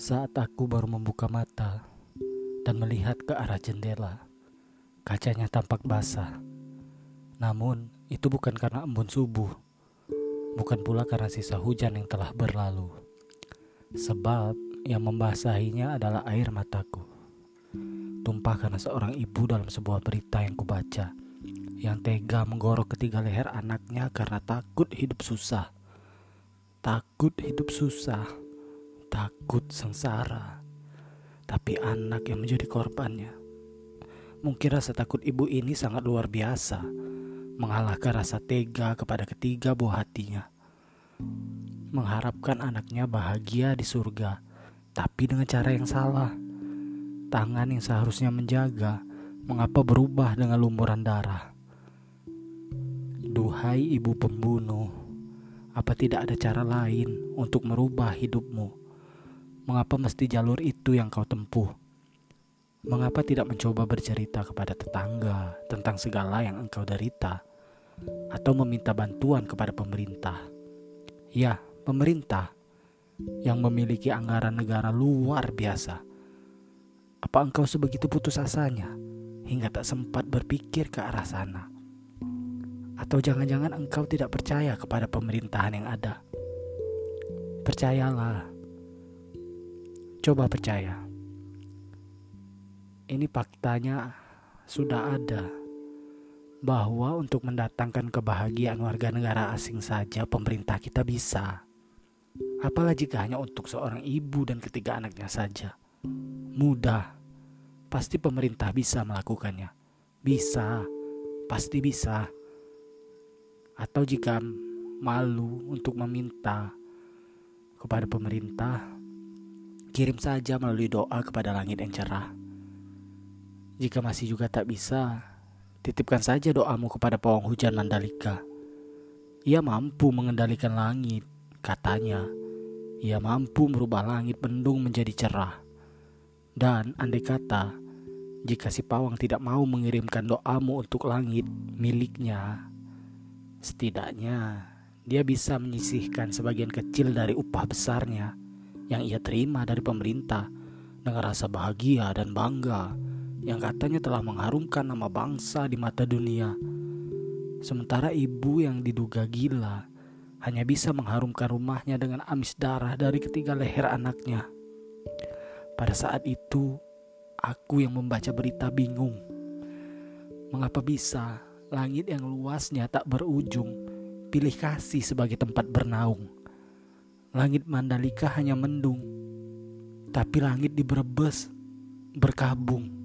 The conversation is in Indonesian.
Saat aku baru membuka mata dan melihat ke arah jendela, kacanya tampak basah. Namun, itu bukan karena embun subuh, bukan pula karena sisa hujan yang telah berlalu. Sebab yang membasahinya adalah air mataku. Tumpah karena seorang ibu dalam sebuah berita yang kubaca, yang tega menggorok ketiga leher anaknya karena takut hidup susah. Takut hidup susah takut sengsara, tapi anak yang menjadi korbannya. Mungkin rasa takut ibu ini sangat luar biasa, mengalahkan rasa tega kepada ketiga buah hatinya. Mengharapkan anaknya bahagia di surga, tapi dengan cara yang salah. Tangan yang seharusnya menjaga, mengapa berubah dengan lumuran darah? Duhai ibu pembunuh, apa tidak ada cara lain untuk merubah hidupmu? Mengapa mesti jalur itu yang kau tempuh? Mengapa tidak mencoba bercerita kepada tetangga tentang segala yang engkau derita? Atau meminta bantuan kepada pemerintah? Ya, pemerintah yang memiliki anggaran negara luar biasa. Apa engkau sebegitu putus asanya hingga tak sempat berpikir ke arah sana? Atau jangan-jangan engkau tidak percaya kepada pemerintahan yang ada? Percayalah, Coba percaya. Ini faktanya sudah ada bahwa untuk mendatangkan kebahagiaan warga negara asing saja pemerintah kita bisa. Apalagi jika hanya untuk seorang ibu dan ketiga anaknya saja. Mudah. Pasti pemerintah bisa melakukannya. Bisa. Pasti bisa. Atau jika malu untuk meminta kepada pemerintah Kirim saja melalui doa kepada langit yang cerah. Jika masih juga tak bisa, titipkan saja doamu kepada pawang hujan Mandalika. Ia mampu mengendalikan langit, katanya. Ia mampu merubah langit mendung menjadi cerah. Dan andai kata, jika si pawang tidak mau mengirimkan doamu untuk langit miliknya, setidaknya dia bisa menyisihkan sebagian kecil dari upah besarnya yang ia terima dari pemerintah dengan rasa bahagia dan bangga yang katanya telah mengharumkan nama bangsa di mata dunia. Sementara ibu yang diduga gila hanya bisa mengharumkan rumahnya dengan amis darah dari ketiga leher anaknya. Pada saat itu, aku yang membaca berita bingung. Mengapa bisa langit yang luasnya tak berujung pilih kasih sebagai tempat bernaung? Langit Mandalika hanya mendung, tapi langit di Brebes berkabung.